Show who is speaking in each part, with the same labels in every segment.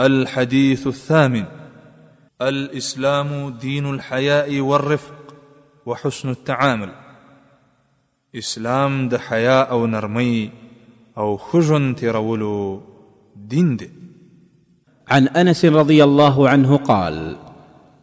Speaker 1: الحديث الثامن الاسلام دين الحياء والرفق وحسن التعامل اسلام د حياء او نرمي او خجن ترولو دين دي.
Speaker 2: عن انس رضي الله عنه قال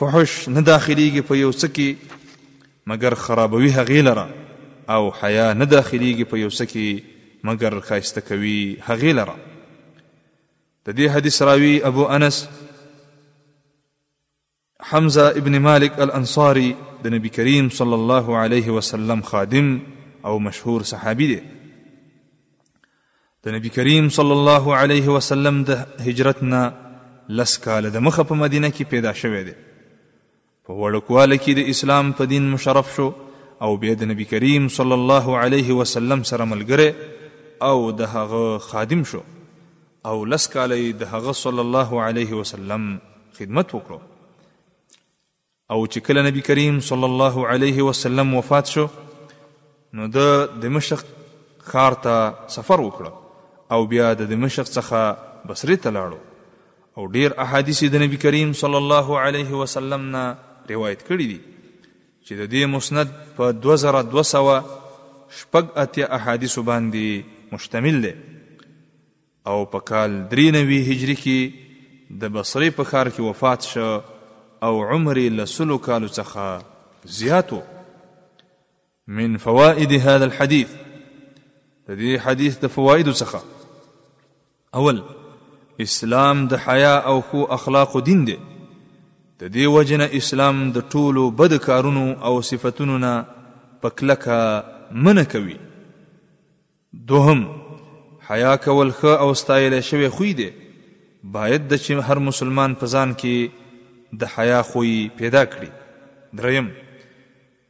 Speaker 1: فحش نه داخليږي په يو څه کې مګر خرابوي هغې لره او حيا نه داخليږي په يو څه کې مګر ښايسته کوي هغې لره د دې حدیث راوي ابو انس حمزه ابن مالک الانصاري د نبی کریم صلی الله علیه وسلم خادم او مشهور صحابي دی د نبی کریم صلی الله علیه وسلم د هجرت نه لس کاله د مخه په مدینه کې پیدا شوی دی په وړکواله کې د اسلام په دین مشرف شو او بیا د نبی کریم صلی الله علیه وسلم سره ملګری او د هغه خادم شو او لس کاله د هغه صلی الله علیه وسلم خدمت وکړو او چې کله نبی کریم صلی الله علیه وسلم وفات شو نو د دمشق ښار ته سفر وکړ او بیا د دمشق څخه بصری ته لاړو او ډیر احادیث د نبی کریم صلی الله علیه وسلم نه روایت کړی دي چې د دې مسند په 2200 شپږ اتیا احادیث باندې مشتمل دی او په کال درې نوي هجري کي د بصرې په ښار کي وفات شه او عمر یې له سلو کالو څخه زیات و من فوائد هذا الحديث د دې حدیث د فوائد څخه اول اسلام د حیا او خو اخلاق دین دی د دې وجنه اسلام د ټولو بد کارونو او صفاتونو نه پکلکه منه کوي دوهم، حیا کول ښه او ستایلی شوی خوی دی، باید ده چې هر مسلمان په ځان کې د حیا خوی پیدا کړي. دریم،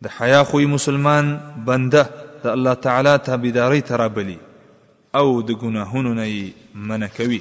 Speaker 1: د حیا خوی مسلمان بنده د الله تعالی تابعدارۍ ته رابلي او د ګناهونو نه یې منع کوي.